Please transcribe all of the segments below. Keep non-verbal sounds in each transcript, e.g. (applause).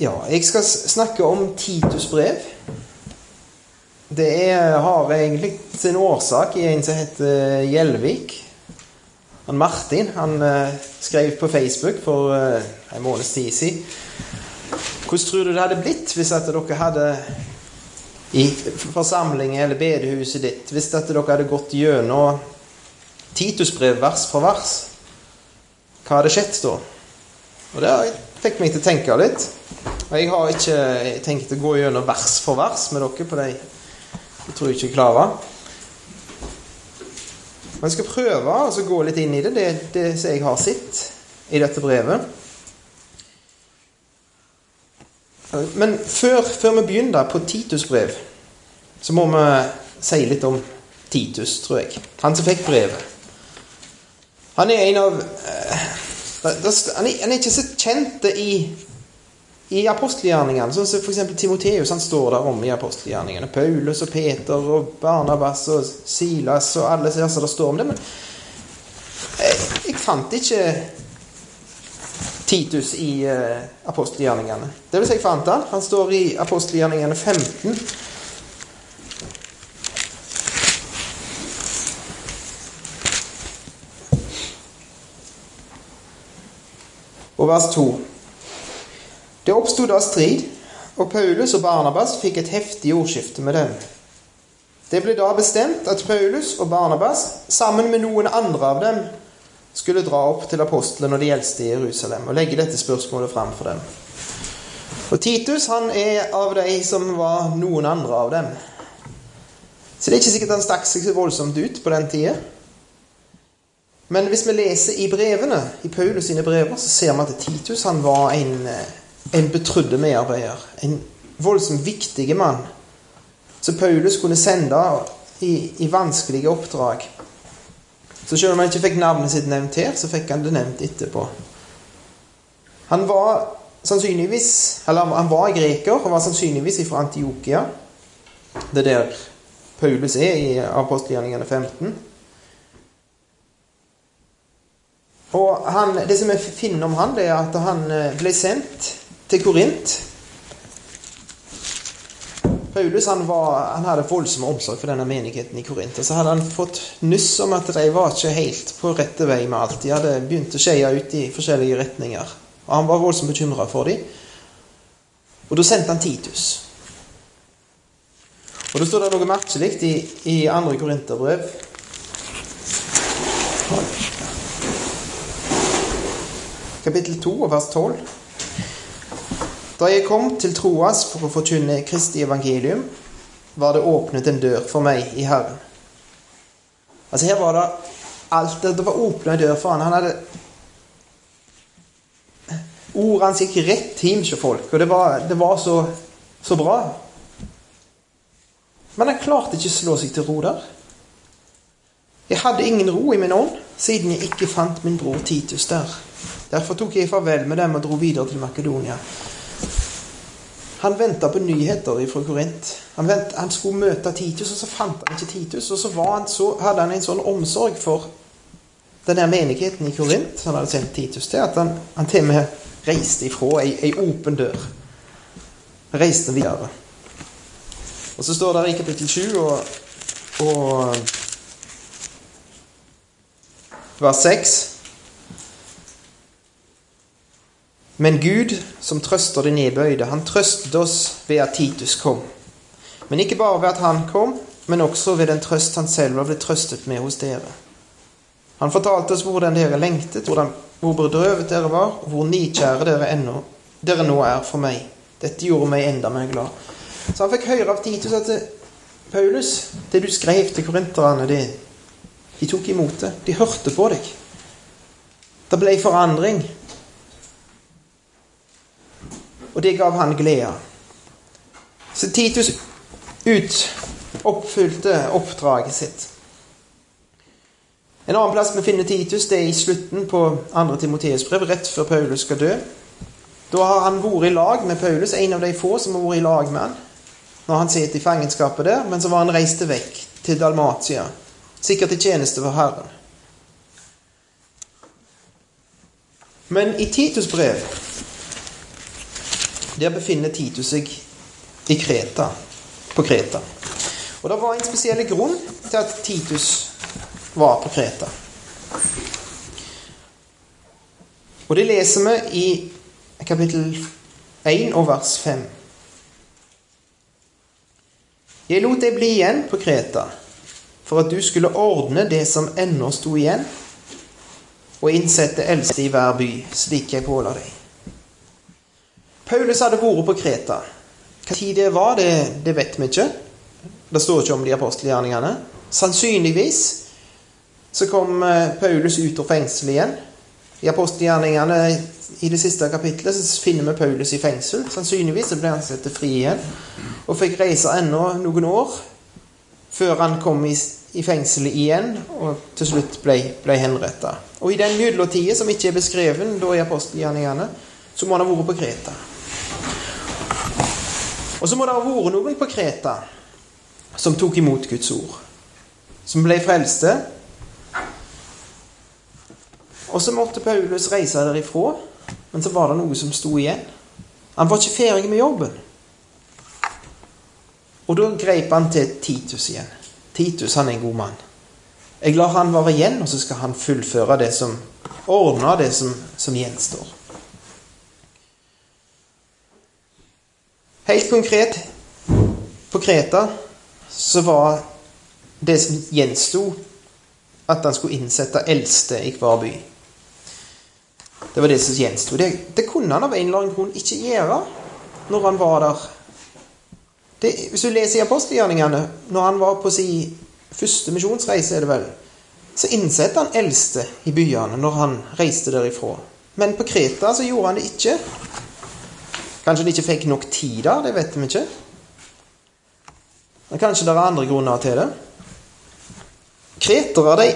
Ja, jeg skal snakke om Titus brev. Det er, har egentlig sin årsak i en som heter Gjelvik. Han Martin han uh, skrev på Facebook for uh, en måneds tid siden. Hvordan tror du det hadde blitt hvis at dere hadde i forsamlingen eller bedehuset ditt Hvis at dere hadde gått gjennom Titus brev vers for vers? Hva hadde skjedd da? Og Det fikk meg til å tenke litt. Og jeg har ikke tenkt å gå gjennom vers for vers med dere på de Jeg tror jeg ikke klarer. Men jeg skal prøve å gå litt inn i det, det, det som jeg har sett i dette brevet. Men før, før vi begynner på Titus brev, så må vi si litt om Titus, tror jeg. Han som fikk brevet. Han er en av eh, Han er ikke så kjent i i apostelgjerningene, sånn som f.eks. Timoteus han står der om i apostelgjerningene. Paulus og Peter og Barnabas og Silas og alle disse det står om det. Men jeg, jeg fant ikke Titus i uh, apostelgjerningene. Det vil si, jeg fant han. Han står i apostelgjerningene 15. Og vers 2. Det oppsto da strid, og Paulus og Barnabas fikk et heftig ordskifte med dem. Det ble da bestemt at Paulus og Barnabas, sammen med noen andre av dem, skulle dra opp til apostlene og de eldste i Jerusalem og legge dette spørsmålet fram for dem. Og Titus han er av de som var noen andre av dem. Så det er ikke sikkert han stakk seg så voldsomt ut på den tida. Men hvis vi leser i brevene, i Paulus sine brever, så ser vi at Titus han var en en betrodde medarbeider. En voldsomt viktig mann som Paulus kunne sende i, i, vanskelige oppdrag. Så selv om han ikke fikk navnet sitt nevnt her, så fikk han det nevnt etterpå. Han var sannsynligvis Eller han var greker og var sannsynligvis fra Antiokia. Det er der Paulus er i apostelgjerningene 15. Og han, Det som vi finner om han, det er at han eh, ble sendt til Korint. Paulus han, var, han, hadde voldsom omsorg for denne menigheten i Korint. Og så hadde han fått nyss om at de var ikke helt på rette vei med alt. De hadde begynt å skeie ut i forskjellige retninger. Og han var voldsomt bekymra for dem. Og da sendte han Titus. Og da står det noe merkelig i, i andre korinterbrev. Kapittel 2, vers 12. Da jeg kom til Troas for å forkynne Kristi evangelium, var det åpnet en dør for meg i Herren. Altså Her var det alt Det var åpna en dør for han. Han hadde Ordet hans gikk rett hjem til folk, og det var, det var så, så bra. Men han klarte ikke å slå seg til ro der. Jeg hadde ingen ro i min ånd, siden jeg ikke fant min bror Titus der. Derfor tok jeg farvel med dem og dro videre til Makedonia. Han venta på nyheter fra Korint. Han, vent, han, skulle møte Titus, og så fant han ikke Titus. Og så, han så hadde han en sånn omsorg for denne menigheten i Korint han hadde sendt Titus til, at han, han til og med reiste ifra ei, ei åpen dør. Reiste videre. Og så står det i kapittel 7 og, og vers 6 Men Gud, som trøster de nedbøyde, han trøstet oss ved at Titus kom. Men ikke bare ved at han kom, men også ved den trøst han selv ble trøstet med hos dere. Han fortalte oss hvordan dere lengtet, hvordan, hvor bedrøvet dere var, og hvor nikjære dere, ennå, dere nå er for meg. Dette gjorde meg enda mer glad. Så han fikk høre av Titus at Paulus, det du skrev til korinterne, det, de tok imot det. De hørte på deg. Det ble forandring. Og det gav han glede. Så Titus ut oppfylte oppdraget sitt. En annen plass vi finner Titus, det er i slutten på 2. Timoteus brev, rett før Paulus skal dø. Da har han vært i lag med Paulus, en av de få som har vært i lag med han når han sitter i fangenskapet der, men så var han reiste vekk til Dalmatia, sikkert til tjeneste for Herren. Men i Titus brev Der befinner Titus seg i Kreta, på Kreta. Og det var en spesiell grunn til at Titus var på Kreta. Og det leser vi i kapittel 1 og vers 5. Jeg lot deg bli igjen på Kreta for at du skulle ordne det som ennå sto igjen, og innsette eldste i hver by, slik jeg påla deg. Paulus hadde vært på Kreta. Hva tid det var, det, det vet vi ikke. Det står ikke om de apostelgjerningene. Sannsynligvis så kom eh, Paulus ut av fengselet igjen. I apostelgjerningene i det siste kapitlet så finner vi Paulus i fengsel. Sannsynligvis så ble han satt fri igjen og fikk reise ennå noen år før han kom i, i fengselet igjen og til slutt ble, ble henretta. Og i den mellomtida som ikke er beskreven da i apostelgjerningene, så må han ha vært på Kreta. Og så må det ha vært noen på Kreta som tok imot Guds ord. Som ble frelste. Og så måtte Paulus reise derifra, men så var det noe som sto igjen. Han var ikke ferdig med jobben. Og da greip han til Titus igjen. Titus han er en god mann. Jeg lar han være igjen, og så skal han fullføre det som Ordne det som, som gjenstår. Helt konkret på Kreta så var det som gjensto, at han skulle innsette eldste i hver by. Det var det som gjensto. Det, det kunne han av en eller annen grunn ikke gjøre når han var der det, hvis du leser i apostelgjerningene, når han var på sin første misjonsreise, er det vel, så innsatte han eldste i byene når han reiste derifra. Men på Kreta så gjorde han det ikke. Kanskje de ikke fikk nok tid da, det vet vi ikke. Men kanskje det er andre grunner til det. Kretere, de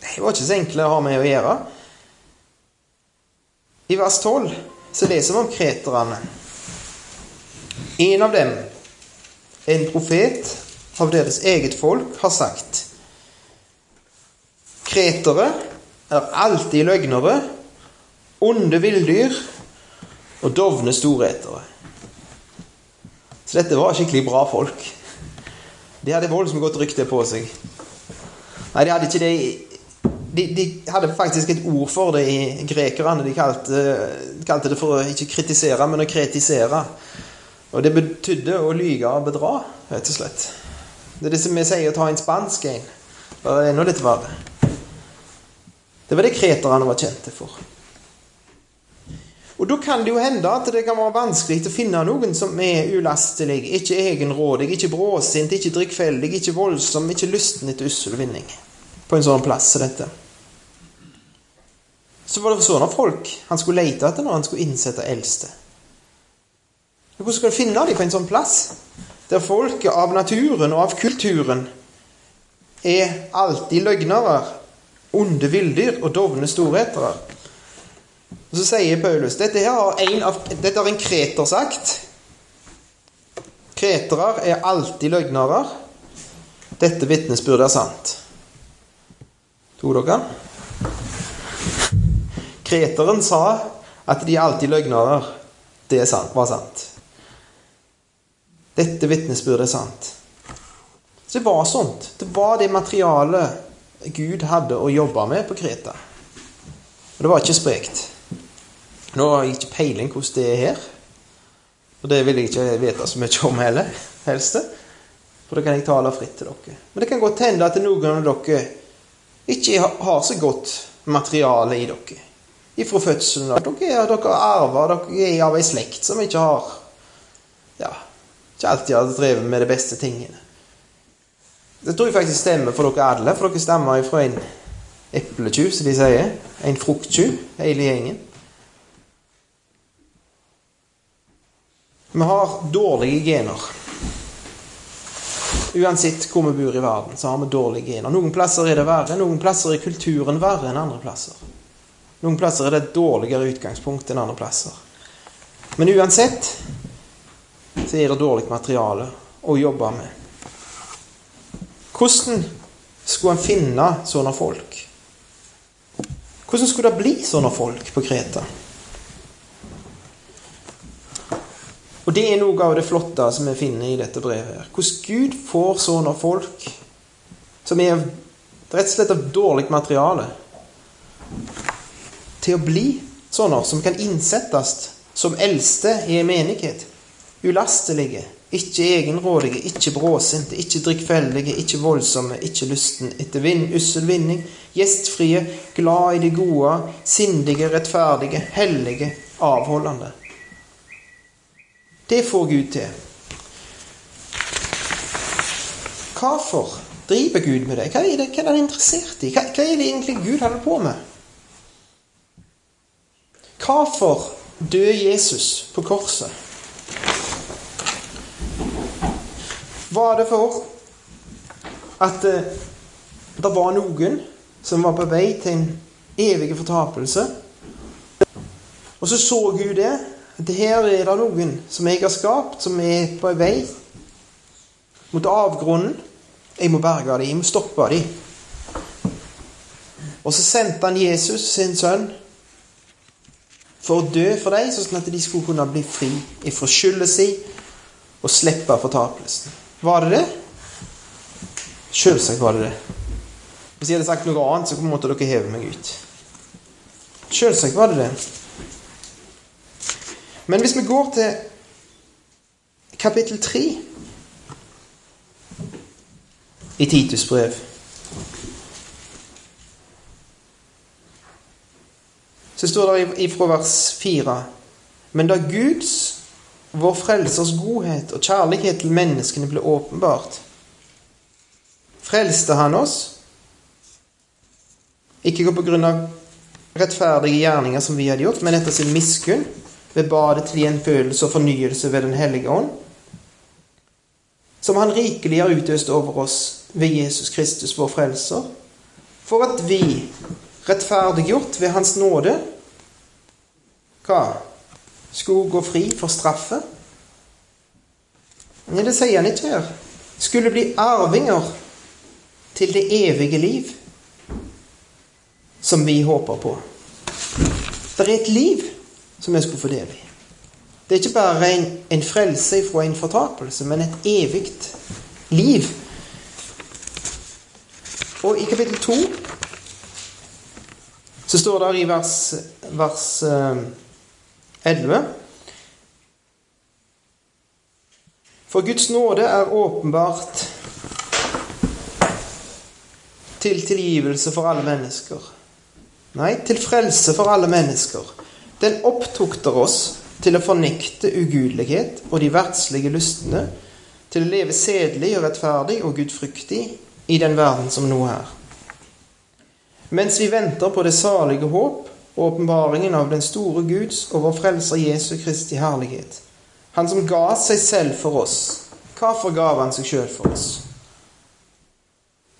De var ikke så enkle å ha med å gjøre. I vers 12 så leser vi om kreterne. En av dem, en profet av deres eget folk, har sagt Kretere er alltid løgnere, onde villdyr og dovne storetere. Så dette var skikkelig bra folk. De hadde voldsomt godt rykte på seg. Nei, de hadde ikke det de, de, hadde faktisk et ord for det i grekerne. De kalte, de kalte det for å ikke kritisere, men å kritisere. Og det betydde å lyge og bedra, rett og slett. Det er det som vi sier å ta en spansk en. Bare enda litt verre. Det var det kreterne var kjente for. Og Da kan det jo hende at det kan være vanskelig å finne noen som er ulastelig, ikke egenrådig, ikke bråsint, ikke drikkfeldig, ikke voldsom, ikke lysten etter ussel vinning på en sånn plass som dette. Så var det sånne folk han skulle lete etter når han skulle innsette eldste. Hvordan skal du finne dem på en sånn plass? Der folket av naturen og av kulturen er alltid løgnere, onde villdyr og dovne storhetere. Og Så sier Paulus dette, har en av, dette har en kreter sagt. Kretere er alltid løgnere. Dette vitnesbyrdet er sant. Tok dere den? Kreteren sa at de er alltid løgnere. Det var sant. Dette vitnesbyrdet er sant. Så det var sånt. Det var det materialet Gud hadde å jobbe med på Kreta. Og det var ikke sprekt. Nå har jeg ikke peiling hvordan det er her. Og det vil jeg ikke vite så mye om heller, helst. For da kan jeg tale fritt til dere. Men det kan godt hende at noen av dere ikke har så godt materiale i dere. Ifra fødselen av. Dere, dere arver, dere er av ei slekt som ikke har ja, ikke alltid har drevet med de beste tingene. Det tror jeg faktisk stemmer for dere alle, for dere stammer fra en epletjuv, som de sier. En frukttjuv, hele gjengen. Vi har dårlige gener. Uansett hvor vi bor i verden, så har vi dårlige gener. Noen plasser er det verre, noen plasser er kulturen verre enn andre plasser. Noen plasser er det et dårligere utgangspunkt enn andre plasser. Men uansett så er det dårlig materiale å jobbe med. Hvordan skulle en finne sånne folk? Hvordan skulle det bli sånne folk på Kreta? Og det er noe av det flotte som vi finner i dette brevet. her. Hvordan Gud får sånne folk som er rett og slett av dårlig materiale, til å bli sånne som kan innsettes som eldste i en menighet. Ulastelige, ikke egenrådige, ikke bråsinte, ikke drikkfeldige, ikke voldsomme, ikke lysten etter vind, ussel vinning, gjestfrie, glad i det gode, sindige, rettferdige, hellige, avholdende. Det får Gud til. Hvorfor driver Gud med det? Hva er, det, hva er han interessert i? Hva, hva er det egentlig Gud holder på med? Hvorfor døde Jesus på korset? Var det for at eh, det var noen som var på vei til en evig fortapelse? Og så så Gud det at her er det noen som jeg har skapt, som er på vei mot avgrunnen. Jeg må berge dem, jeg må stoppe dem. Og så sendte han Jesus, sin sønn, for å dø for dem, sånn at de skulle kunne bli fri ifra skylda si og slippe fortapelsen. Var det det? Selvsagt var det det. Hvis jeg hadde sagt noe annet, så måtte dere heve meg ut. Selvsagt var det det. Men hvis vi går til kapittel 3 i Titus brev Så står det ifra vers 4 Men da Guds, vår Frelsers godhet og kjærlighet til menneskene ble åpenbart, frelste han oss, ikke på grunn av rettferdige gjerninger som vi hadde gjort, men etter sin miskunn ved badet til gjenfølelse og fornyelse ved Den hellige ånd, som Han rikelig har utøst over oss ved Jesus Kristus, vår Frelser, for at vi, rettferdiggjort ved Hans nåde, hva? Skulle gå fri for straffe? Nei, det sier han ikke her. Skulle bli arvinger til det evige liv som vi håper på. Det er et liv som vi skulle få del i. Det er ikke bare en, en frelse fra en fortapelse, men et evig liv. Og i kapittel 2 så står det i vers, vers 11 eh, For Guds nåde er åpenbart til tilgivelse for alle mennesker. Nei, til frelse for alle mennesker den opptukter oss til å fornekte ugudelighet og de verdslige lystne, til å leve sedelig og rettferdig og gudfryktig i den verden som nå er. Mens vi venter på det salige håp og åpenbaringen av den store Guds og vår Frelser Jesu Kristi herlighet. Han som ga seg selv for oss. Hva forgav han seg sjøl for oss?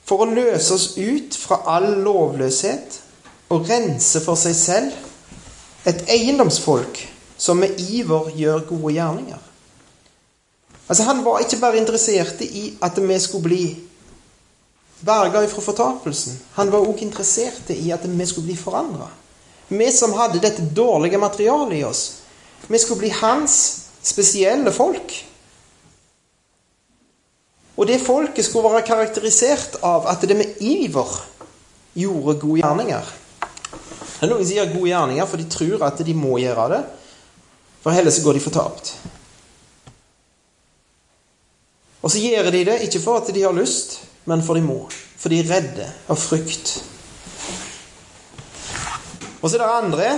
For å løse oss ut fra all lovløshet og rense for seg selv et eiendomsfolk som med iver gjør gode gjerninger. Altså Han var ikke bare interessert i at vi skulle bli berga fra fortapelsen. Han var også interessert i at vi skulle bli forandra. Vi som hadde dette dårlige materialet i oss. Vi skulle bli hans spesielle folk. Og det folket skulle være karakterisert av at det med iver gjorde gode gjerninger. Det er noen som gjør gode gjerninger for de tror at de må gjøre det. For ellers går de fortapt. Og så gjør de det ikke for at de har lyst, men for de må. For de er redde av frykt. Og så er det andre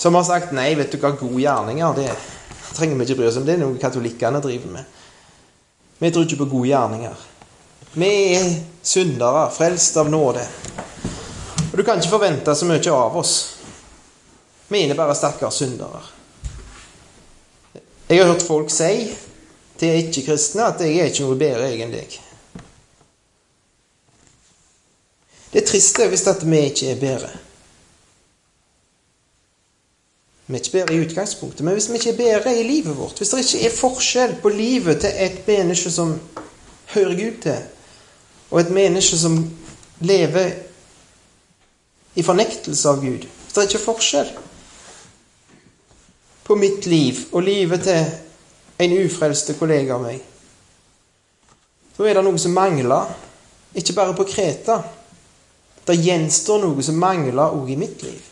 som har sagt nei, vet du hva, gode gjerninger det trenger vi ikke bry oss om. Det er noe katolikkene driver med. Vi tror ikke på gode gjerninger. Vi er syndere, frelst av nåde. Du kan ikke forvente så mye av oss. Vi er bare stakkars syndere. Jeg har hørt folk si til ikke-kristne at jeg er ikke noe bedre enn deg. Det er trist hvis at vi ikke er bedre. Vi er ikke bedre i utgangspunktet, men hvis vi ikke er bedre i livet vårt, hvis det ikke er forskjell på livet til et menneske som hører Gud til, og et menneske som lever i fornektelse av Gud. Så det er ikke forskjell på mitt liv og livet til en ufrelste kollega av meg, så er det noe som mangler, ikke bare på Kreta. Det gjenstår noe som mangler òg i mitt liv.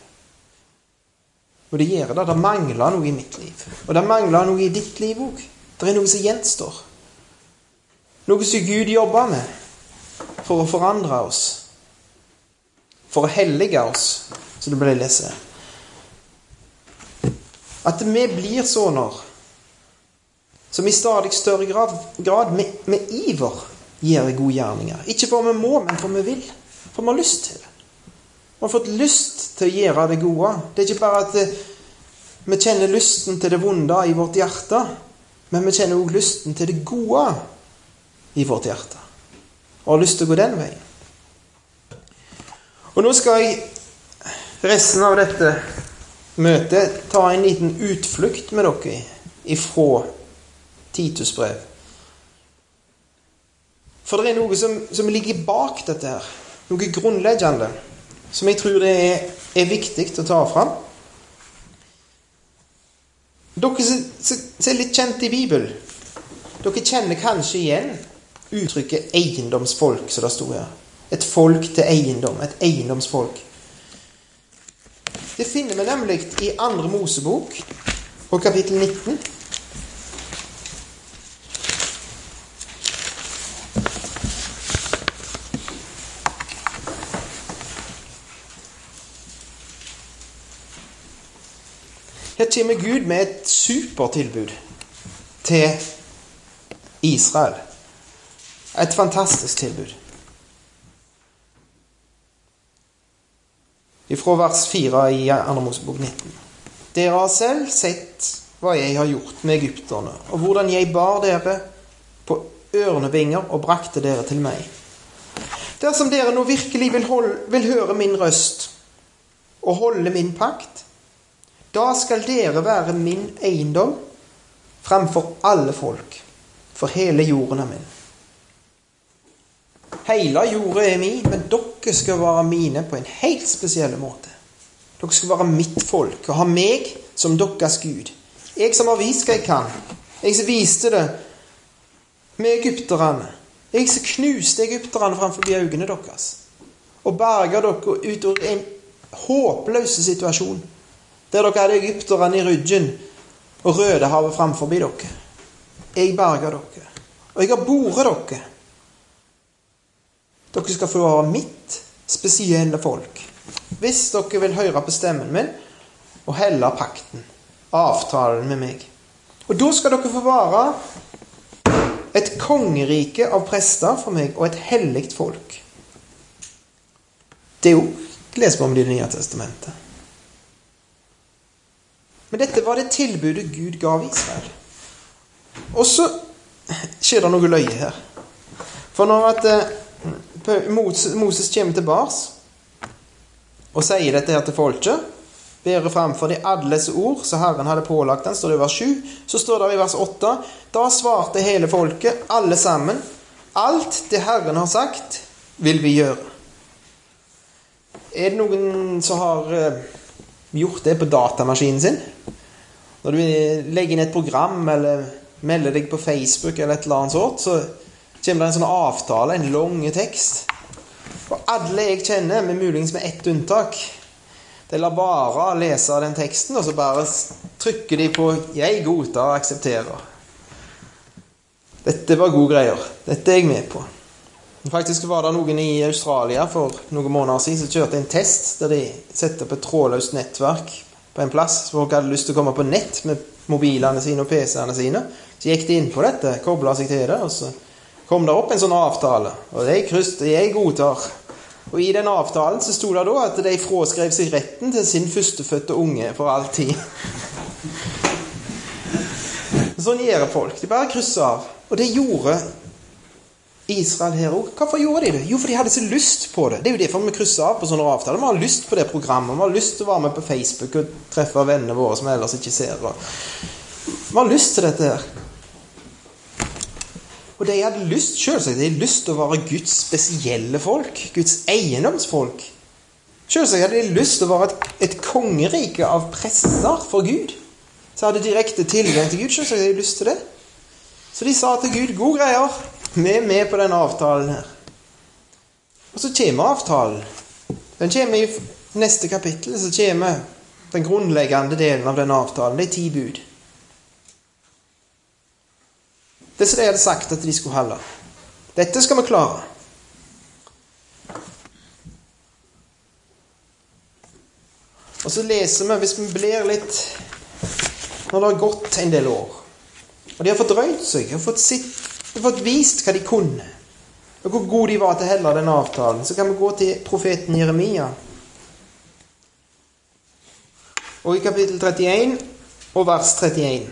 Og det gjør det. Det mangler noe i mitt liv. Og det mangler noe i ditt liv òg. Det er noe som gjenstår. Noe som Gud jobber med for å forandre oss. For å hellige oss, som det ble lest. At vi blir sønner som i stadig større grad, grad med, med, iver gjør gode gjerninger. Ikke for vi må, men for vi vil. For vi har lyst til det. Vi har fått lyst til å gjøre det gode. Det er ikke bare at vi kjenner lysten til det vonde i vårt hjerte, men vi kjenner også lysten til det gode i vårt hjerte. Og har lyst til å gå den veien. Og nå skal jeg resten av dette møtet ta en liten utflukt med dere ifra Titus brev. For det er noe som, som, ligger bak dette her. Noe grunnleggende. Som jeg tror det er, er viktig å ta fram. Dere som er litt kjent i Bibelen, dere kjenner kanskje igjen uttrykket 'eiendomsfolk', som det sto her. Et folk til eiendom. Et eiendomsfolk. Det finner vi nemlig i Andre Mosebok på kapittel 19. Her kommer Gud med et supertilbud til Israel. Et fantastisk tilbud. Fra vers 4 i 2. Mosebok 19. Dere har selv sett hva jeg har gjort med egypterne, og hvordan jeg bar dere på ørnevinger og brakte dere til meg. Dersom dere nå virkelig vil, holde, vil høre min røst og holde min pakt, da skal dere være min eiendom fremfor alle folk, for hele jorden er min. Hele jorda er min, men dere skal være mine på en helt spesiell måte. Dere skal være mitt folk og ha meg som deres Gud. Jeg som har vist hva jeg kan. Jeg som viste det med egypterne. Jeg som knuste egypterne framfor øynene deres. Og berga dere ut av en håpløs situasjon. Der dere hadde egypterne i ryggen og Rødehavet framfor dere. Jeg berga dere. Og jeg har boret dere. Dere skal få være mitt spesielle folk. Hvis dere vil høre på stemmen min og helle pakten, avtalen med meg. Og da skal dere få være et kongerike av prester for meg og et hellig folk. Det er jo leser vi om Det nye testamentet. Men dette var det tilbudet Gud gav Israel. Og så skjer det noe løye her. For når at eh, Moses kommer tilbake og sier dette her til folket, bærer framfor de alles ord så Herren hadde pålagt den, står det i vers 7. Så står det i vers 8 Da svarte hele folket, alle sammen, alt det Herren har sagt, vil vi gjøre. Er det noen som har eh, gjort det på datamaskinen sin. Når du legger inn et program eller melder deg på Facebook, eller et eller annet sånt, så kommer det en sånn avtale, en lang tekst. Og alle jeg kjenner, med muligens med ett unntak, de lar bare lese den teksten, og så bare trykker de på 'Jeg godtar og aksepterer'. Dette var gode greier. Dette er jeg med på. Faktisk var det noen i Australia for noen måneder siden som kjørte en test der de satte opp et trådløst nettverk på en plass. Folk hadde lyst til å komme på nett med mobilene sine og PC-ene sine. Så gikk de inn på dette, kobla seg til det, og så kom det opp en sånn avtale. Og de krysset jeg godtar. Og i den avtalen så sto det da at de fraskrev seg retten til sin førstefødte unge for all tid. (laughs) Sånn gjør folk. De bare krysser av. Og det gjorde Israel her òg. Hvorfor gjorde de det? Jo, for de hadde så lyst på det. Det er jo derfor vi krysser av på sånne avtaler. Vi har lyst på det programmet. Vi har lyst til å være med på Facebook og treffe vennene våre som vi ellers ikke ser. Vi har lyst til dette her. Og de hadde lyst selvsagt, de hadde lyst til å være Guds spesielle folk. Guds eiendomsfolk. Selvsagt hadde de lyst til å være et, et kongerike av prester for Gud. Så hadde direkte tilgang til Gud. Selvsagt hadde de lyst til det. Så de sa til Gud 'gode greier', vi er med på denne avtalen her. Og så kommer avtalen. Den kommer i neste kapittel. Så kommer den grunnleggende delen av denne avtalen. Er ti bud. Det som de hadde sagt at de skulle holde. Dette skal vi klare. Og så leser vi, hvis vi blir litt Når det har gått en del år, og de har fordrøyd seg, har fått, sitt, har fått vist hva de kunne, og hvor gode de var til å helle den avtalen, så kan vi gå til profeten Jeremia. Og i kapittel 31 og vers 31.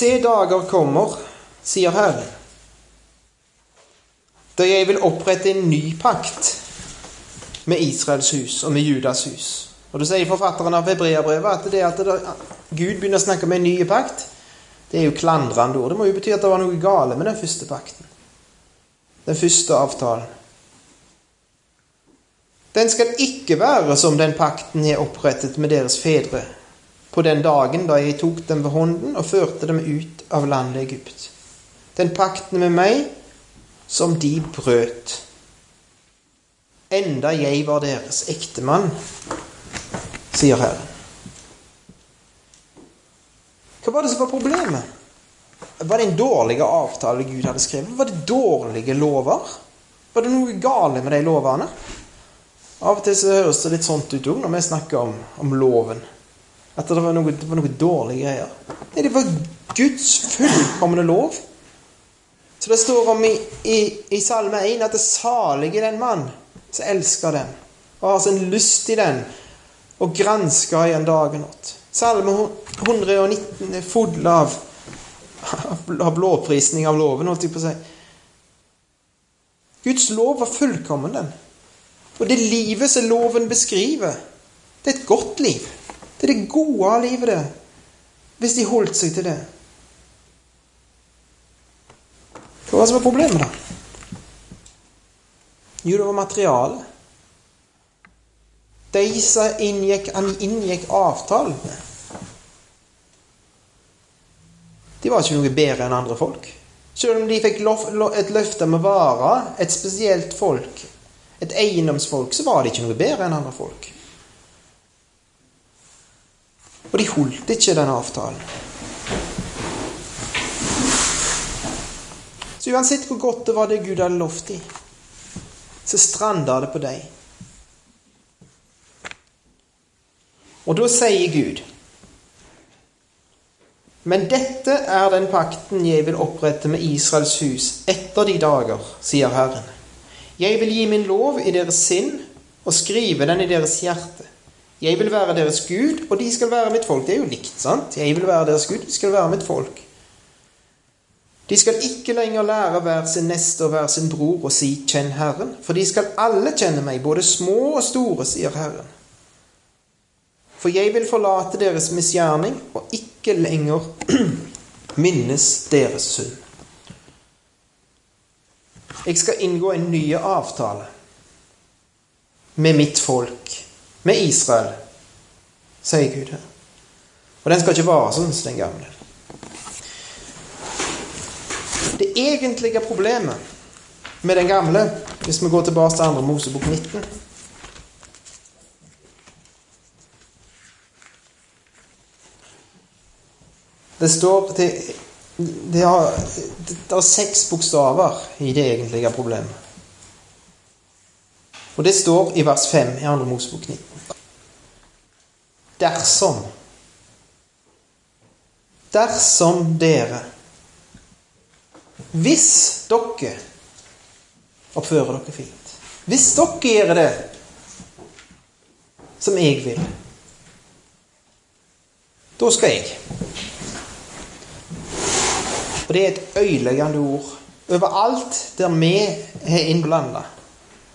Se dager kommer, sier Herren, da jeg vil opprette en ny pakt med Israels hus og med Judas hus. Og da sier forfatteren av Hebreabrevet at det at Gud begynner å snakke om en ny pakt, det er jo klandrende ord. Det må jo bety at det var noe gale med den første pakten. Den første avtalen. Den skal ikke være som den pakten jeg opprettet med deres fedre på den dagen da jeg tok dem ved hånden og førte dem ut av landet Egypt. Den pakten med meg som de brøt. Enda jeg var deres ektemann, sier Herren. Hva var det som var problemet? Var det en dårlig avtale Gud hadde skrevet? Var det dårlige lover? Var det noe gale med de lovene? Av og til så høres det litt sånt ut òg når vi snakker om, om loven. At det var noe, det var noe dårlige greier. Nei, det var Guds fullkomne lov. Så det står om i, i, i Salme 1 at det salige den mann som elsker den, og har sin lyst i den, og gransker igjen dagen natt. Salme 119 er full av, av blåprisning av loven, holdt jeg på å si. Guds lov var fullkommen, den. Og det livet som loven beskriver, det er et godt liv. Det er det gode av livet, det. Hvis de holdt seg til det. Hva var det som var problemet, da? Jo, det var materialet. De som inngikk, inngikk avtalen De var ikke noe bedre enn andre folk. Selv om de fikk et løfte å være et spesielt folk, et eiendomsfolk, så var de ikke noe bedre enn andre folk. Og de holdt ikke den avtalen. Så uansett hvor godt det var det Gud hadde lovt dem, så stranda det på deg. Og da sier Gud Men dette er den pakten jeg vil opprette med Israels hus etter de dager, sier Herren. Jeg vil gi min lov i deres sinn og skrive den i deres hjerte. Jeg vil være deres Gud, og de skal være mitt folk. Det er jo likt, sant? Jeg vil være deres Gud, de skal være mitt folk. De skal ikke lenger lære hver sin neste og hver sin bror å si 'kjenn Herren', for de skal alle kjenne meg, både små og store, sier Herren. For jeg vil forlate deres misgjerning og ikke lenger (clears throat) minnes deres synd. Jeg skal inngå en ny avtale med mitt folk med Israel, sier Gud her. Og den skal ikke være sånn som den gamle. Det egentlige problemet med den gamle, hvis vi går tilbake til 2. Mosebok 19 Det står det, det, har, det er seks bokstaver i det egentlige problemet. Og det står i vers 5 i 2. Mosebok 19 dersom Dersom dere Hvis dere oppfører dere fint Hvis dere gjør det som jeg vil, da skal jeg. Og det er et øyeleggende ord overalt der vi er innblanda.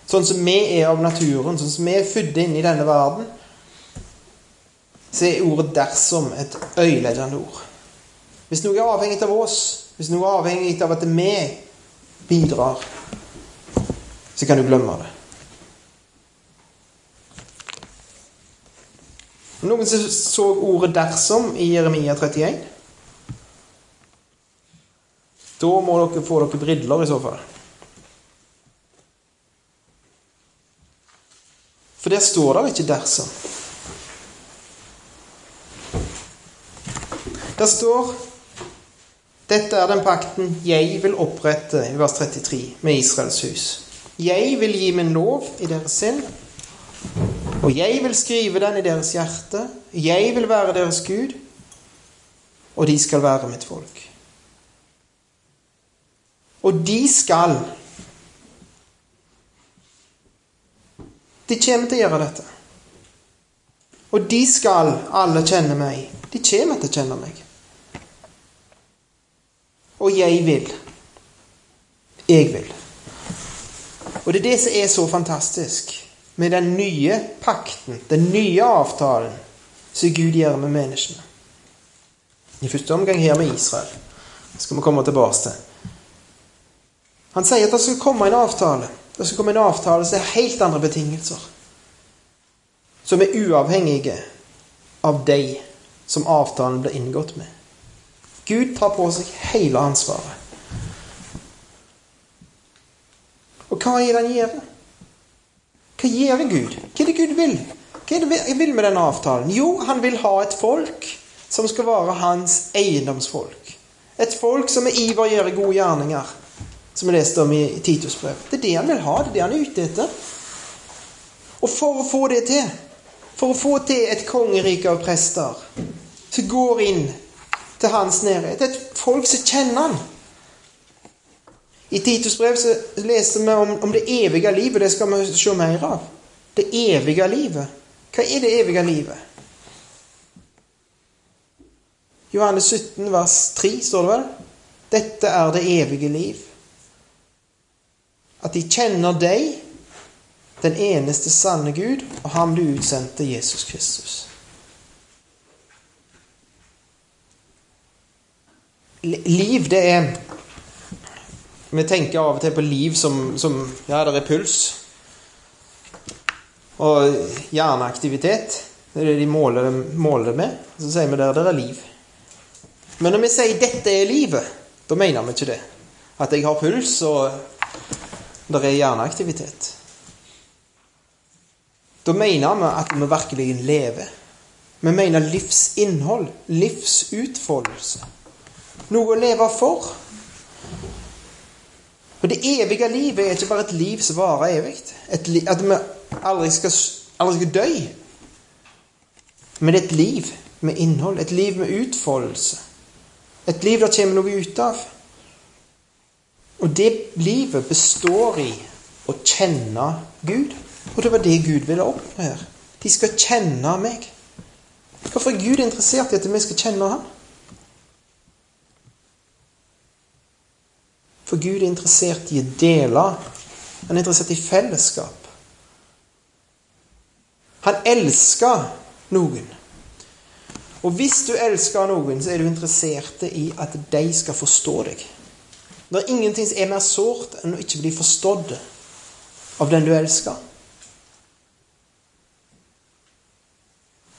Sånn som vi er av naturen, sånn som vi er født inn i denne verden så er ordet 'dersom' et øyeleggende ord. Hvis noe er avhengig av oss, hvis noe er avhengig av at vi bidrar, så kan du glemme det. Noen som så ordet 'dersom' i Jeremia 31? Da må dere få dere briller, i så fall. For der står det ikke 'dersom'. Der står dette er den pakten jeg vil opprette, i vers 33, med Israels hus. Jeg vil gi min lov i deres sinn, og jeg vil skrive den i deres hjerte. Jeg vil være deres Gud, og de skal være mitt folk. Og de skal De kommer til å gjøre dette. Og de skal alle kjenne meg. De kommer til å kjenne meg. Og jeg vil. Jeg vil. Og det er det som er så fantastisk med den nye pakten, den nye avtalen, som Gud gjør med menneskene. I første omgang her med Israel. Det skal vi komme tilbake til. Han sier at det skal komme en avtale. Det skal komme en avtale som er helt andre betingelser. Som er uavhengige av deg som avtalen blir inngått med. Gud tar på seg hele ansvaret. Og hva er det han gjør? Hva gjør Gud? Hva er det Gud vil? Hva er det han vil med denne avtalen? Jo, han vil ha et folk som skal være hans eiendomsfolk. Et folk som med iver gjør gode gjerninger, som vi leste om i Titus brev. Det er det han vil ha. Det er det han er ute etter. Og for å få det til, for å få til et kongerike av prester som går inn til hans nærhet, et folk som kjenner han i Titus brev så leser vi om, om, det evige livet. Det skal vi se mer av. Det evige livet. Hva er det evige livet? Johannes 17, vers 3 står det vel. Dette er det evige liv. At de kjenner deg, den eneste sanne Gud, og ham du utsendte, Jesus Kristus. Liv, det er vi tenker av og til på liv som, som Ja, det er puls. Og hjerneaktivitet. Det er det de måler, måler det med. Så sier vi der det er liv. Men når vi sier 'dette er livet', da mener vi ikke det. At jeg har puls, og det er hjerneaktivitet. Da mener vi at vi virkelig lever. Vi mener livsinnhold, livsutfoldelse. Noe å leve for. For det evige livet er ikke bare et liv som varer evig. at vi aldri skal, aldri skal dø. Men det er et liv med innhold. Et liv med utfoldelse. Et liv der kommer noe ut av. Og det livet består i å kjenne Gud. Og det var det Gud ville oppnå her. De skal kjenne meg. Hvorfor er Gud interessert i at vi skal kjenne ham? For Gud er interessert i å dele. Han er interessert i fellesskap. Han elsker noen. Og hvis du elsker noen, så er du interessert i at de skal forstå deg. Er ingenting som er mer sårt enn å ikke bli forstått av den du elsker.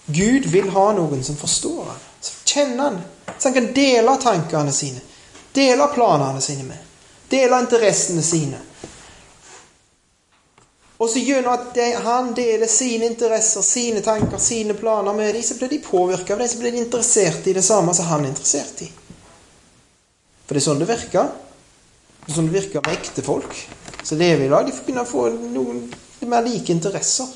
Gud vil ha noen som forstår ham, som kjenner ham, så han kan dele tankene sine, dele planene sine med. Dele interessene sine. Og så gjennom at de, han deler sine interesser, sine tanker, sine planer med dem, så blir de påvirka av dem, så blir de interessert i det samme som han er interessert i. For det er sånn det virker. Sånn det virker med ekte folk som lever i lag. De får å få noen mer like interesser.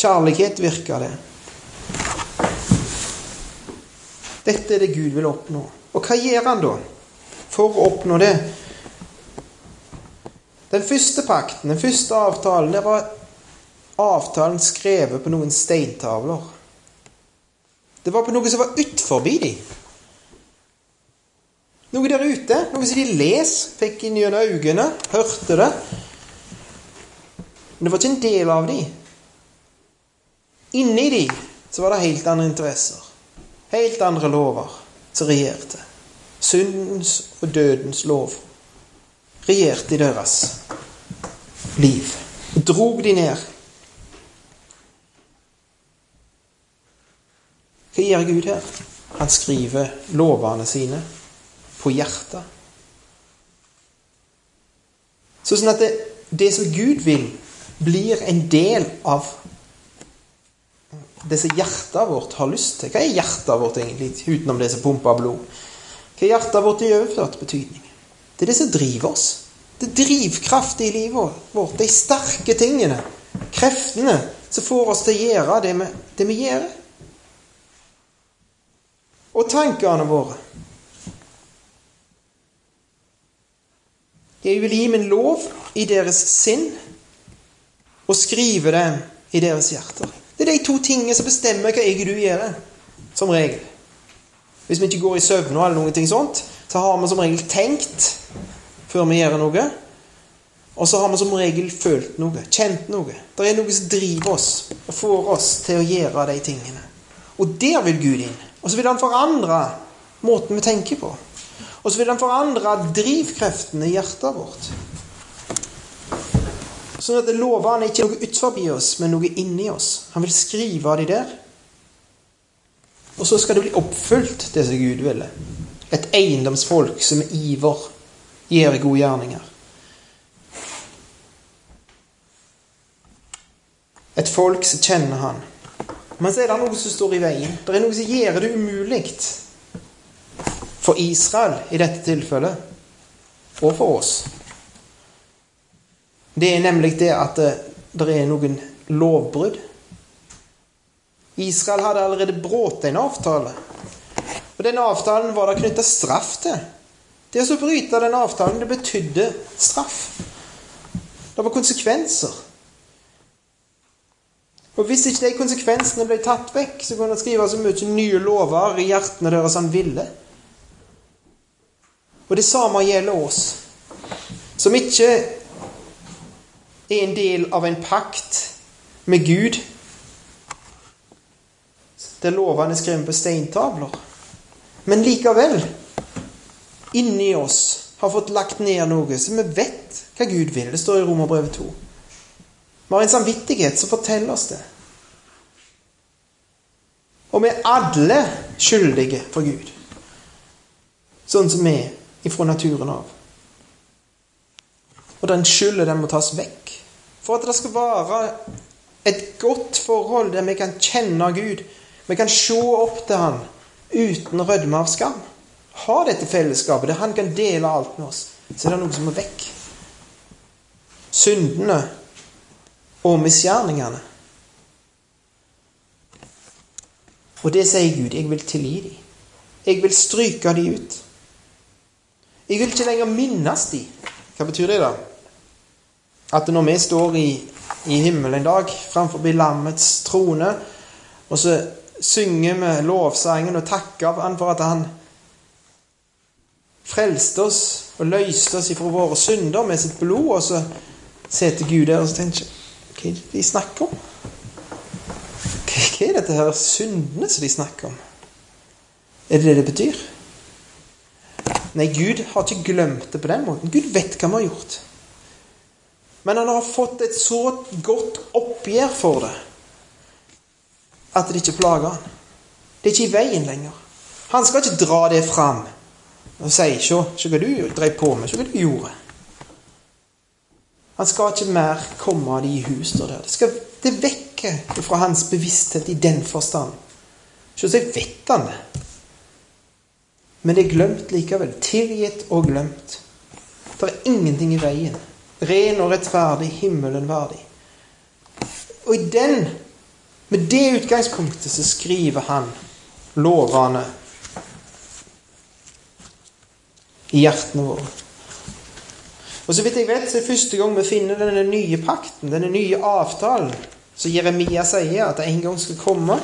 Kjærlighet virker det. Dette er det Gud vil oppnå. Og hva gjør han da for å oppnå det? Den første pakten, den første avtalen, det var avtalen skrevet på noen steintavler. Det var på noe som var utforbi de. Noe der ute, noe som de les, fikk inn gjennom øynene, hørte det. Men det var ikke en del av de. Inni de så var det helt andre interesser. Helt andre lover som regjerte. syndens og dødens lov, regjerte i deres liv. Drog de ned. Hva gjør Gud her? Han skriver lovene sine på hjertet. Sånn at det, det som Gud vil, blir en del av det som hjertet vårt har lyst til. Hva er hjertet vårt egentlig, utenom det som pumper blod? Hva er hjertet vårt i overført betydning? Det er det som driver oss. Det er drivkraft i livet vårt. De sterke tingene, kreftene, som får oss til å gjøre det vi, det vi gjør. Og tankene våre. Jeg vil gi min lov i deres sinn og skrive det i deres hjerter. Det er de to tingene som bestemmer hva jeg og du gjør, som regel. Hvis vi ikke går i søvn eller noe sånt, så har vi som regel tenkt før vi gjør noe. Og så har vi som regel følt noe, kjent noe. Det er noe som driver oss og får oss til å gjøre de tingene. Og der vil Gud inn. Og så vil han forandre måten vi tenker på. Og så vil han forandre drivkreftene i hjertet vårt. Sånn at lovene ikke er noe utenfor oss, men noe inni oss. Han vil skrive de der. Og så skal det bli oppfylt, det som Gud ville. Et eiendomsfolk som med iver gjør gode gjerninger. Et folk som kjenner Han. Men så er det noe som står i veien. Det er noe som gjør det umulig for Israel i dette tilfellet, og for oss. Det er nemlig det at det, det er noen lovbrudd. Israel hadde allerede brutt en avtale. Og den avtalen var det knytta straff til. Det å bryte den avtalen, det betydde straff. Det var konsekvenser. Og Hvis ikke de konsekvensene ble tatt vekk, så kunne han skrive så mye nye lover i hjertene deres han ville. Og det samme gjelder oss, som ikke er en del av en pakt med Gud, der lovene er skrevet på steintavler. Men likevel, inni oss, har fått lagt ned noe så vi vet hva Gud vil. Det står i Romerbrevet 2. Vi har en samvittighet som forteller oss det. Og vi er alle skyldige for Gud, sånn som vi er ifra naturen av. Og den skylden den må tas vekk. For at det skal være et godt forhold der vi kan kjenne Gud, vi kan se opp til Han uten å rødme av skam. Ha dette fellesskapet der Han kan dele alt med oss. Så er det noe som må vekk. Syndene og misgjerningene. Og det sier Gud. Jeg vil tilgi dem. Jeg vil stryke dem ut. Jeg vil ikke lenger minnes de. Hva betyr det, da? At når vi står i, i himmelen en dag framfor lammets trone, og så synger vi lovsangen og takker han for at han frelste oss og løste oss ifra våre synder med sitt blod, og så sitter Gud der og tenker Hva er det de snakker om? Hva er dette her syndene som de snakker om? Er det det det betyr? Nei, Gud har ikke glemt det på den måten. Gud vet hva vi har gjort. Men han har fått et så godt oppgjør for det at det ikke plager han. Det er ikke i veien lenger. Han skal ikke dra det fram og si 'Se, se hva du drev på med. Se hva du gjorde'. Han skal ikke mer komme av de i hus der. Det, skal, det vekker fra hans bevissthet i den forstand. Så vet han det. Men det er glemt likevel. Tilgitt og glemt. Det er ingenting i veien. Ren og rettferdig, himmelen verdig. Og i den, med det utgangspunktet, så skriver han lovene i hjertene våre. Og så vidt jeg vet, så er det første gang vi finner denne nye pakten, denne nye avtalen, så Jeremia sier at det en gang skal komme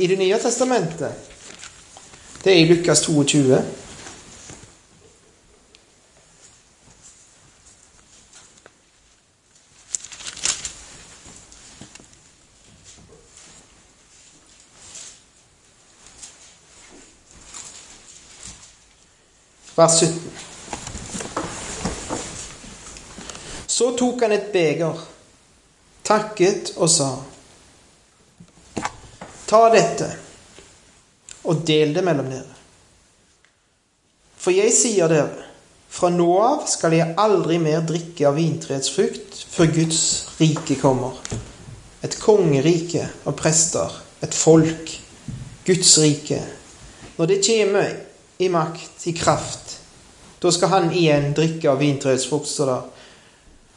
i Det nye testamentet. Det er i Lukas 22. vers 17. Så tok han et beger, takket og sa Ta dette og del det mellom dere. For jeg sier dere, fra nå av skal jeg aldri mer drikke av vintreets frukt før Guds rike kommer. Et kongerike av prester, et folk, Guds rike. Når det kommer i makt, i kraft, da skal han igjen drikke av vintreets frukt, står det.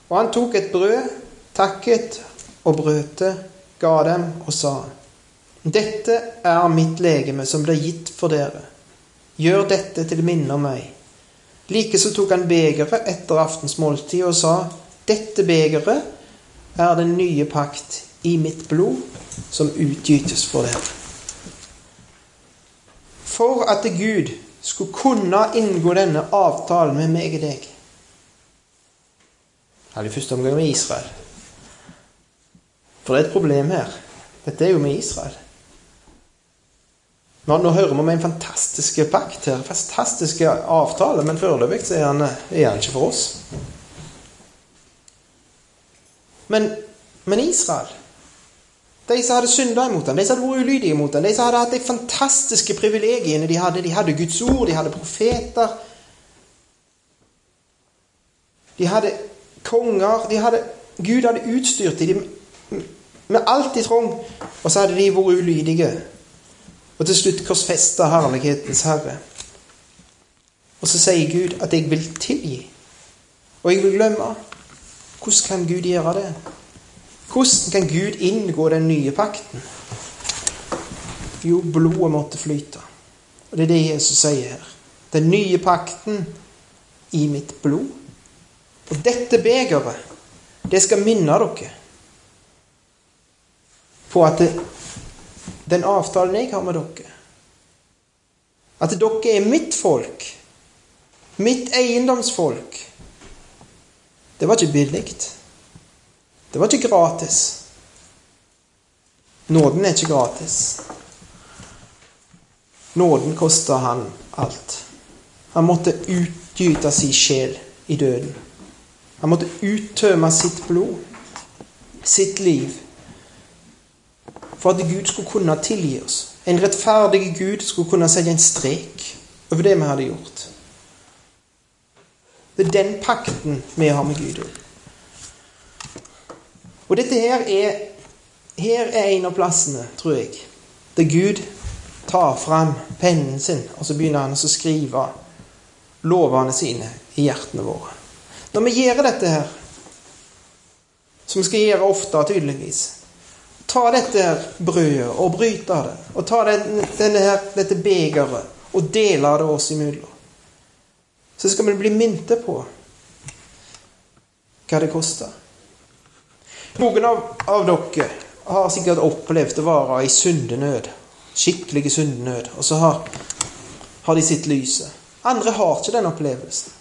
Og han tok et brød, takket og brøt det, ga dem og sa:" Dette er mitt legeme som ble gitt for dere. Gjør dette til minne om meg. Likeså tok han begeret etter aftensmåltid og sa:" Dette begeret er den nye pakt i mitt blod, som utgytes for dere. For at Gud skulle kunne inngå denne avtalen med meg og deg Eller i første omgang med Israel. For det er et problem her. Dette er jo med Israel. Nå, nå hører vi om en fantastisk pakt her, fantastiske avtale, men foreløpig er, han, er han ikke for oss. Men, men Israel de som hadde synda imot ham, de som hadde vært ulydige mot ham, de som hadde hatt de fantastiske privilegiene de hadde. De hadde Guds ord, de hadde profeter. De hadde konger. De hadde, Gud hadde utstyrt dem med alt de trong, og så hadde de vært ulydige. Og til slutt korsfesta herlighetens herre. Og så sier Gud at 'jeg vil tilgi', og jeg vil glemme. Hvordan kan Gud gjøre det? Hvordan kan Gud inngå den nye pakten? Jo, blodet måtte flyte. Og det er det Jesus sier her. Den nye pakten i mitt blod. Og dette begeret, det skal minne dere på at det, den avtalen jeg har med dere At dere er mitt folk. Mitt eiendomsfolk. Det var ikke billig. Det var ikke gratis. Nåden er ikke gratis. Nåden kosta han alt. Han måtte utgyte sin sjel i døden. Han måtte uttømme sitt blod, sitt liv, for at Gud skulle kunne tilgi oss. En rettferdig Gud skulle kunne sette en strek over det vi hadde gjort. Det er den pakten vi har med Gud. Og dette her er, her er en av plassene, tror jeg, der Gud tar fram pennen sin, og så begynner han å skrive lovene sine i hjertene våre. Når vi gjør dette her, som vi skal gjøre ofte, tydeligvis Ta dette her brødet og bryte det, og ta her, dette begeret og dele det oss imellom. Så skal vi bli mynte på hva det koster. Noen av, av, dere har sikkert opplevd å være i syndenød. Skikkelig syndenød. Og så har, har de sitt lyset. Andre har ikke den opplevelsen.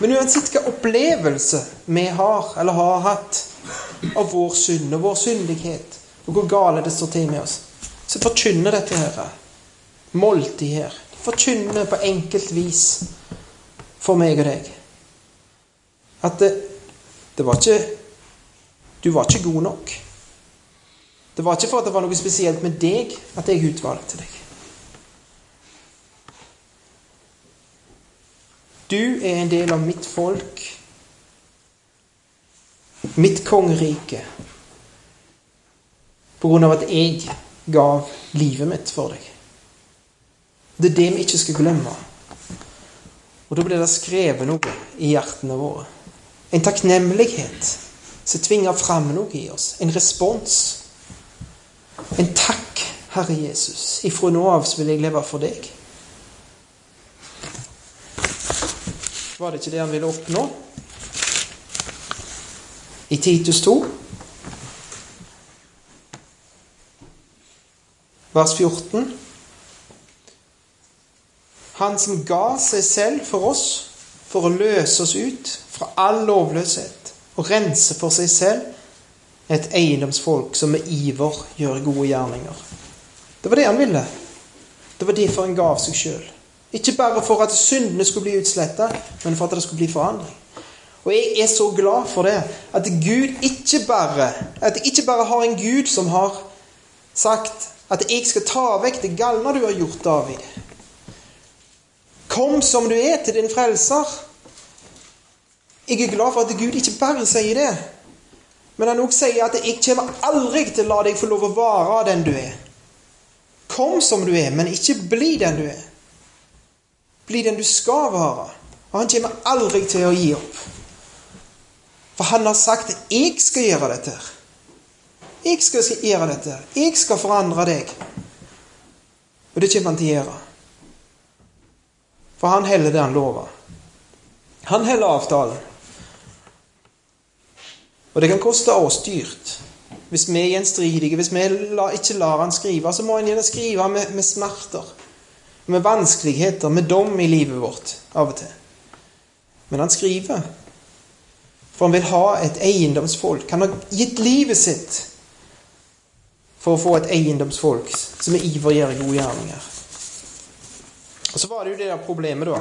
Men uansett hva opplevelse vi har, eller har hatt, av vår synd og vår syndighet, og hvor gale det står til med oss, så forkynner dette her, måltid her, forkynner på enkelt vis for meg og deg. At det, det var ikke du var ikke god nok. Det var ikke for at det var noe spesielt med deg at jeg utvalgte deg. Du er en del av mitt folk, mitt kongerike, på grunn av at jeg gav livet mitt for deg. Det er det vi ikke skal glemme. Og da blir det skrevet noe i hjertene våre. En takknemlighet som tvinger fram noe i oss. En respons. En takk, Herre Jesus. Ifra nå av vil jeg leve for deg. Var det ikke det han ville oppnå? I Titus 2, vers 14 Han som ga seg selv for oss for å løse oss ut fra all lovløshet og rense for seg selv et eiendomsfolk som med iver gjør gode gjerninger. Det var det han ville. Det var derfor han gav seg sjøl. Ikke bare for at syndene skulle bli utsletta, men for at det skulle bli forandring. Og jeg er så glad for det. At Gud ikke bare At jeg ikke bare har en Gud som har sagt at jeg skal ta vekk det galne du har gjort, David. Kom som du er til din frelser. Jeg er glad for at Gud ikke bare sier det, men han også sier at 'jeg kommer aldri til å la deg få lov å være den du er'. Kom som du er, men ikke bli den du er. Bli den du skal være. Og han kommer aldri til å gi opp. For han har sagt at 'jeg skal gjøre dette'. Jeg skal gjøre dette. Jeg skal forandre deg. Og det kommer han til å gjøre. For han heller det han lover. Han heller avtalen. Og det kan koste oss dyrt. Hvis vi er gjenstridige, hvis vi ikke lar han skrive, så må han gjerne skrive med, med smerter. Med vanskeligheter, med dom i livet vårt av og til. Men han skriver. For han vil ha et eiendomsfolk. Han har gitt livet sitt for å få et eiendomsfolk som er iver gjør gode gjerninger. Og Så var det jo det der problemet, da.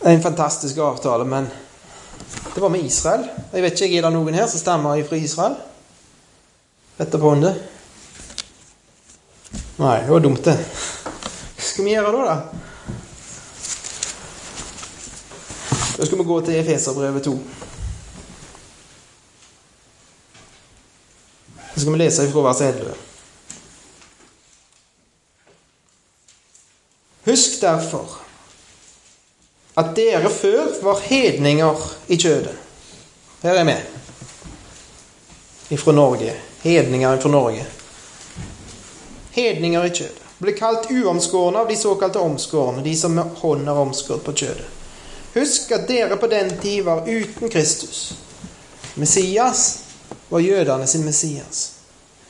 Det er en fantastisk avtale, men det var med Israel. Jeg vet ikke, Er det noen her som stammer fra Israel? På det? Nei, det var dumt, det. Hva skal vi gjøre da, da? Da skal vi gå til Efeserbrevet 2. Så skal vi lese ifra vers 11. Husk derfor at dere før var hedninger i kjødet. Her er vi. Ifra Norge. Hedninger fra Norge. Hedninger i kjødet. Ble kalt uomskårne av de såkalte omskårne, de som med hånd er omskåret på kjødet. Husk at dere på den tid var uten Kristus. Messias var jødene sin Messias.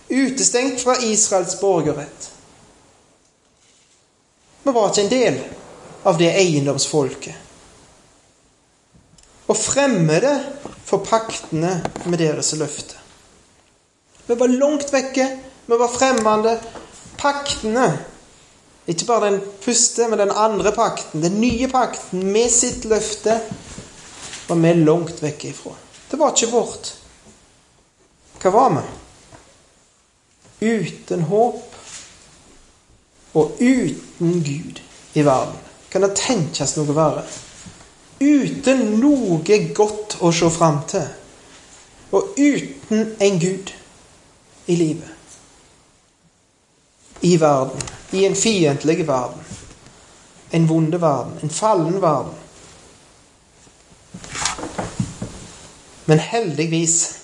Utestengt fra Israels borgerrett. Vi var ikke en del av det eiendomsfolket. Og fremmede for paktene med deres løfte. Vi var langt vekke, vi var fremmede. Paktene, ikke bare den første, men den andre pakten, den nye pakten med sitt løfte, var vi langt vekk ifra. Det var ikke vårt. Hva var vi? Uten håp og uten Gud i verden. Kan det tenkes noe verre? Uten noe godt å se fram til. Og uten en Gud i livet. I verden. I en fiendtlig verden. En vonde verden. En fallen verden. Men heldigvis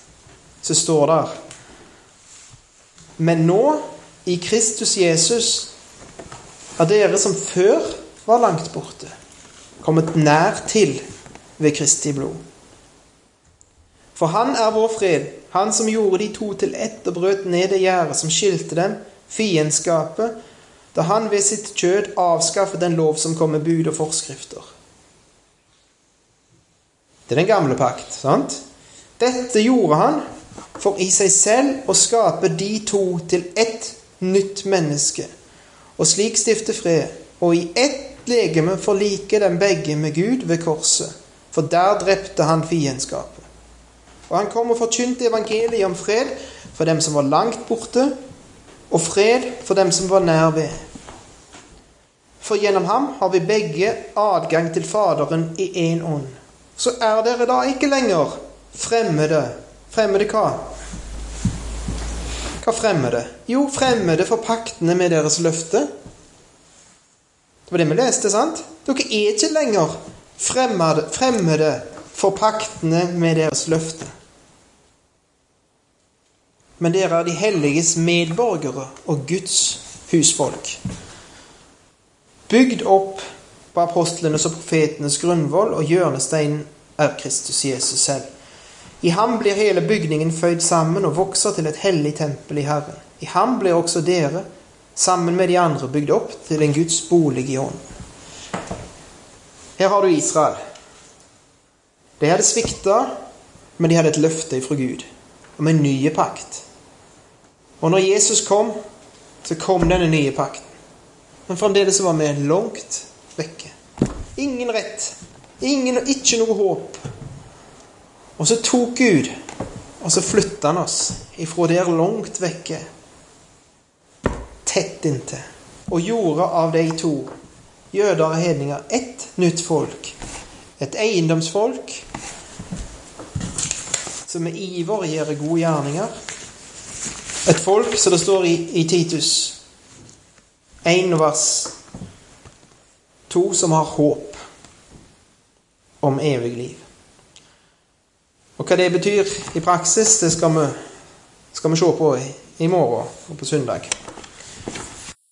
så står det Men nå, i Kristus Jesus, er dere som før var langt borte, kommet nær til ved Kristi blod. For han er vår fred, han som gjorde de to til ett og brøt ned det gjerdet som skilte dem, fiendskapet, da han ved sitt kjød avskaffet den lov som kom med bud og forskrifter. Det er den gamle pakt, sant? Dette gjorde han for i seg selv å skape de to til ett nytt menneske og slik stifte fred, og i ett legeme forlike dem begge med Gud ved korset, for der drepte han fiendskapet. Og han kom og forkynte evangeliet om fred for dem som var langt borte, og fred for dem som var nær ved. For gjennom ham har vi begge adgang til Faderen i én ånd. Så er dere da ikke lenger fremmede. Fremmede hva? Hva fremmede? Jo, fremmede for paktene med deres løfte. Det var det vi leste, sant? Dere er ikke lenger fremmede, fremmede for paktene med deres løfte. Men dere er de helliges medborgere og Guds husfolk. Bygd opp på apostlenes og profetenes grunnvoll, og hjørnesteinen er Kristus Jesus selv. I ham blir hele bygningen føyd sammen og vokser til et hellig tempel i Herren. I ham blir også dere, sammen med de andre, bygd opp til en Guds bolig i ånd. Her har du Israel. De hadde svikta, men de hadde et løfte fra Gud om en ny pakt. Og når Jesus kom, så kom denne nye pakten. men fremdeles var vi langt vekke. Ingen rett. Ingen, ikke noe håp. Og så tok Gud, og så flytta han oss ifra der langt vekke, tett inntil, og gjorde av de to, jøder og hedninger, ett nytt folk. Et eiendomsfolk som med iver gjør gode gjerninger. Et folk, som det står i, i Titus 1 vers 2, som har håp om evig liv. Og hva det betyr i praksis, det skal vi, skal vi se på i, morgen og på søndag.